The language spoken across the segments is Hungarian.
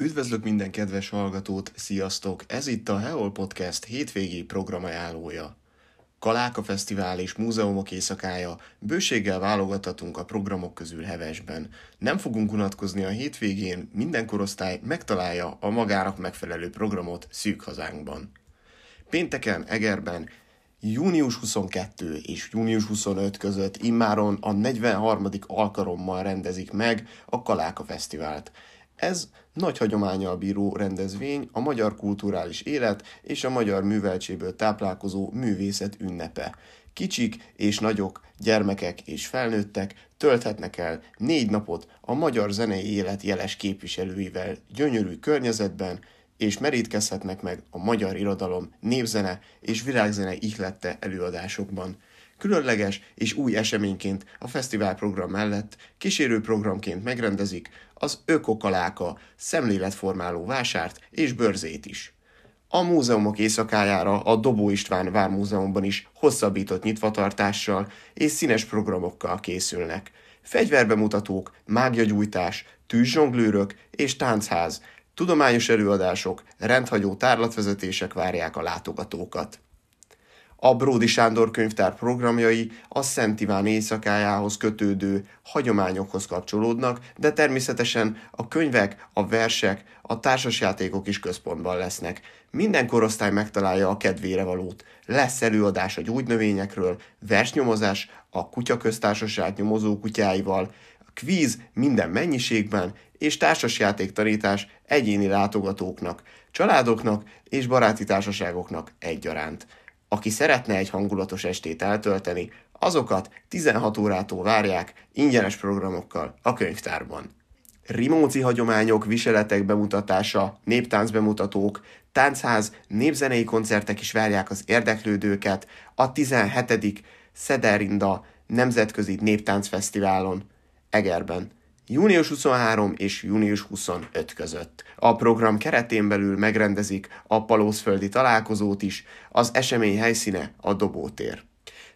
Üdvözlök minden kedves hallgatót, sziasztok! Ez itt a Heol Podcast hétvégi programajánlója. Kaláka Fesztivál és Múzeumok éjszakája, bőséggel válogathatunk a programok közül hevesben. Nem fogunk unatkozni a hétvégén, minden korosztály megtalálja a magának megfelelő programot szűk hazánkban. Pénteken Egerben június 22 és június 25 között immáron a 43. alkalommal rendezik meg a Kaláka Fesztivált. Ez nagy hagyományal bíró rendezvény, a magyar kulturális élet és a magyar műveltségből táplálkozó művészet ünnepe. Kicsik és nagyok, gyermekek és felnőttek tölthetnek el négy napot a magyar zenei élet jeles képviselőivel gyönyörű környezetben, és merítkezhetnek meg a magyar irodalom, népzene és virágzene ihlette előadásokban. Különleges és új eseményként a fesztivál program mellett kísérő programként megrendezik az Ökokaláka szemléletformáló vásárt és bőrzét is. A múzeumok éjszakájára a Dobó István Vármúzeumban is hosszabbított nyitvatartással és színes programokkal készülnek. Fegyverbemutatók, mágiagyújtás, tűzzsonglőrök és táncház, tudományos előadások, rendhagyó tárlatvezetések várják a látogatókat. A Bródi Sándor könyvtár programjai a Szent Iván éjszakájához kötődő hagyományokhoz kapcsolódnak, de természetesen a könyvek, a versek, a társasjátékok is központban lesznek. Minden korosztály megtalálja a kedvére valót. Lesz előadás a gyógynövényekről, versnyomozás a kutyaköztársaság nyomozó kutyáival, kvíz minden mennyiségben, és társasjáték tanítás egyéni látogatóknak, családoknak és baráti társaságoknak egyaránt. Aki szeretne egy hangulatos estét eltölteni, azokat 16 órától várják ingyenes programokkal a könyvtárban. Rimóci hagyományok, viseletek bemutatása, néptánc bemutatók, táncház, népzenei koncertek is várják az érdeklődőket a 17. Szederinda Nemzetközi Néptáncfesztiválon Egerben június 23 és június 25 között. A program keretén belül megrendezik a Palózföldi találkozót is, az esemény helyszíne a Dobótér.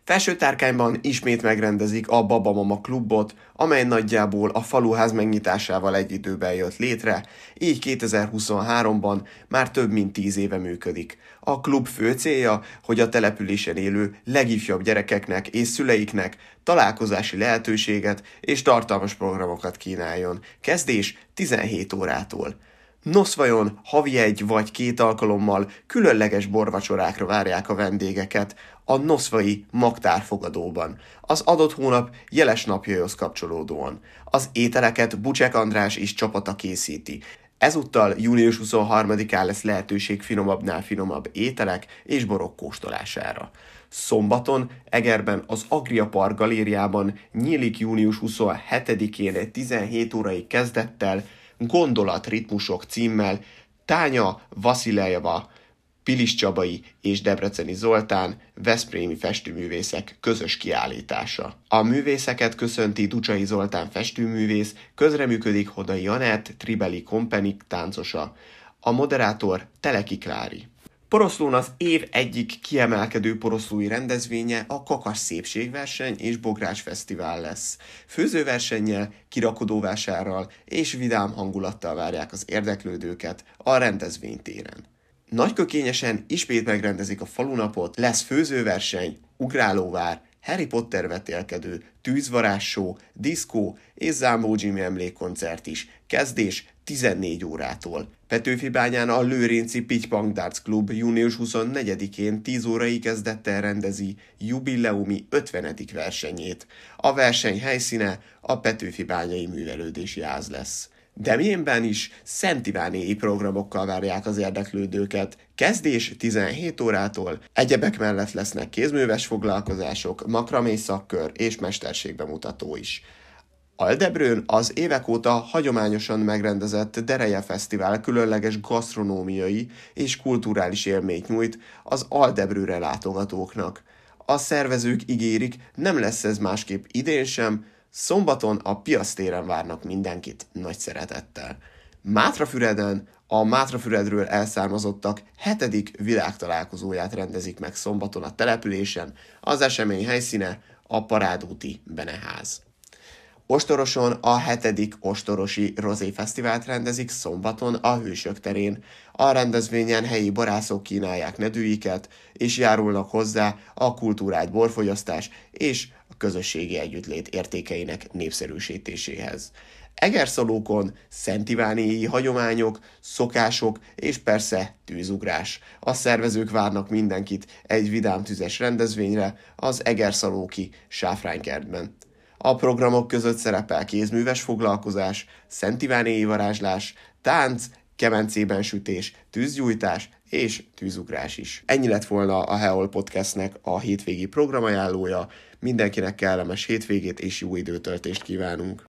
Felsőtárkányban ismét megrendezik a Babamama klubot, amely nagyjából a faluház megnyitásával egy időben jött létre, így 2023-ban már több mint 10 éve működik. A klub fő célja, hogy a településen élő legifjabb gyerekeknek és szüleiknek találkozási lehetőséget és tartalmas programokat kínáljon. Kezdés 17 órától. Nos vajon havi egy vagy két alkalommal különleges borvacsorákra várják a vendégeket a Noszvai Magtárfogadóban, az adott hónap jeles napjaihoz kapcsolódóan. Az ételeket Bucsek András és csapata készíti. Ezúttal július 23-án lesz lehetőség finomabbnál finomabb ételek és borok kóstolására. Szombaton Egerben az Agria Park galériában nyílik június 27-én 17 órai kezdettel Gondolatritmusok címmel Tánya Vaszilejeva, Pilis Csabai és Debreceni Zoltán, Veszprémi festőművészek közös kiállítása. A művészeket köszönti Ducsai Zoltán festőművész, közreműködik Hodai Janett, Tribeli Kompenik táncosa, a moderátor Teleki Klári. Poroszlón az év egyik kiemelkedő poroszlói rendezvénye a Kakas Szépségverseny és Bográs Fesztivál lesz. Főzőversennyel, kirakodóvásárral és vidám hangulattal várják az érdeklődőket a rendezvénytéren. Nagykökényesen ismét megrendezik a falunapot, lesz főzőverseny, ugrálóvár, Harry Potter vetélkedő, tűzvarássó, diszkó és Zámbó Jimmy emlékkoncert is. Kezdés 14 órától. Petőfi bányán a Lőrinci Pitypang Darts Club június 24-én 10 órai kezdettel rendezi jubileumi 50. versenyét. A verseny helyszíne a Petőfi bányai művelődési ház lesz. Demjénben is Szent Ivánéi programokkal várják az érdeklődőket. Kezdés 17 órától, egyebek mellett lesznek kézműves foglalkozások, makramé szakkör és mesterségbemutató is. Aldebrőn az évek óta hagyományosan megrendezett Dereje Fesztivál különleges gasztronómiai és kulturális élményt nyújt az Aldebrőre látogatóknak. A szervezők ígérik, nem lesz ez másképp idén sem, Szombaton a piasztéren várnak mindenkit nagy szeretettel. Mátrafüreden a Mátrafüredről elszármazottak hetedik világtalálkozóját rendezik meg szombaton a településen, az esemény helyszíne a Parádúti Beneház. Ostoroson a hetedik Ostorosi Rozé Fesztivált rendezik szombaton a Hősök terén. A rendezvényen helyi borászok kínálják nedűiket, és járulnak hozzá a kultúrát borfogyasztás és a közösségi együttlét értékeinek népszerűsítéséhez. Egerszalókon szentivániai hagyományok, szokások és persze tűzugrás. A szervezők várnak mindenkit egy vidám tüzes rendezvényre az Egerszalóki sáfránykertben. A programok között szerepel kézműves foglalkozás, szentivániai varázslás, tánc, kemencében sütés, tűzgyújtás és tűzugrás is. Ennyi lett volna a Heol Podcastnek a hétvégi programajánlója. Mindenkinek kellemes hétvégét és jó időtöltést kívánunk!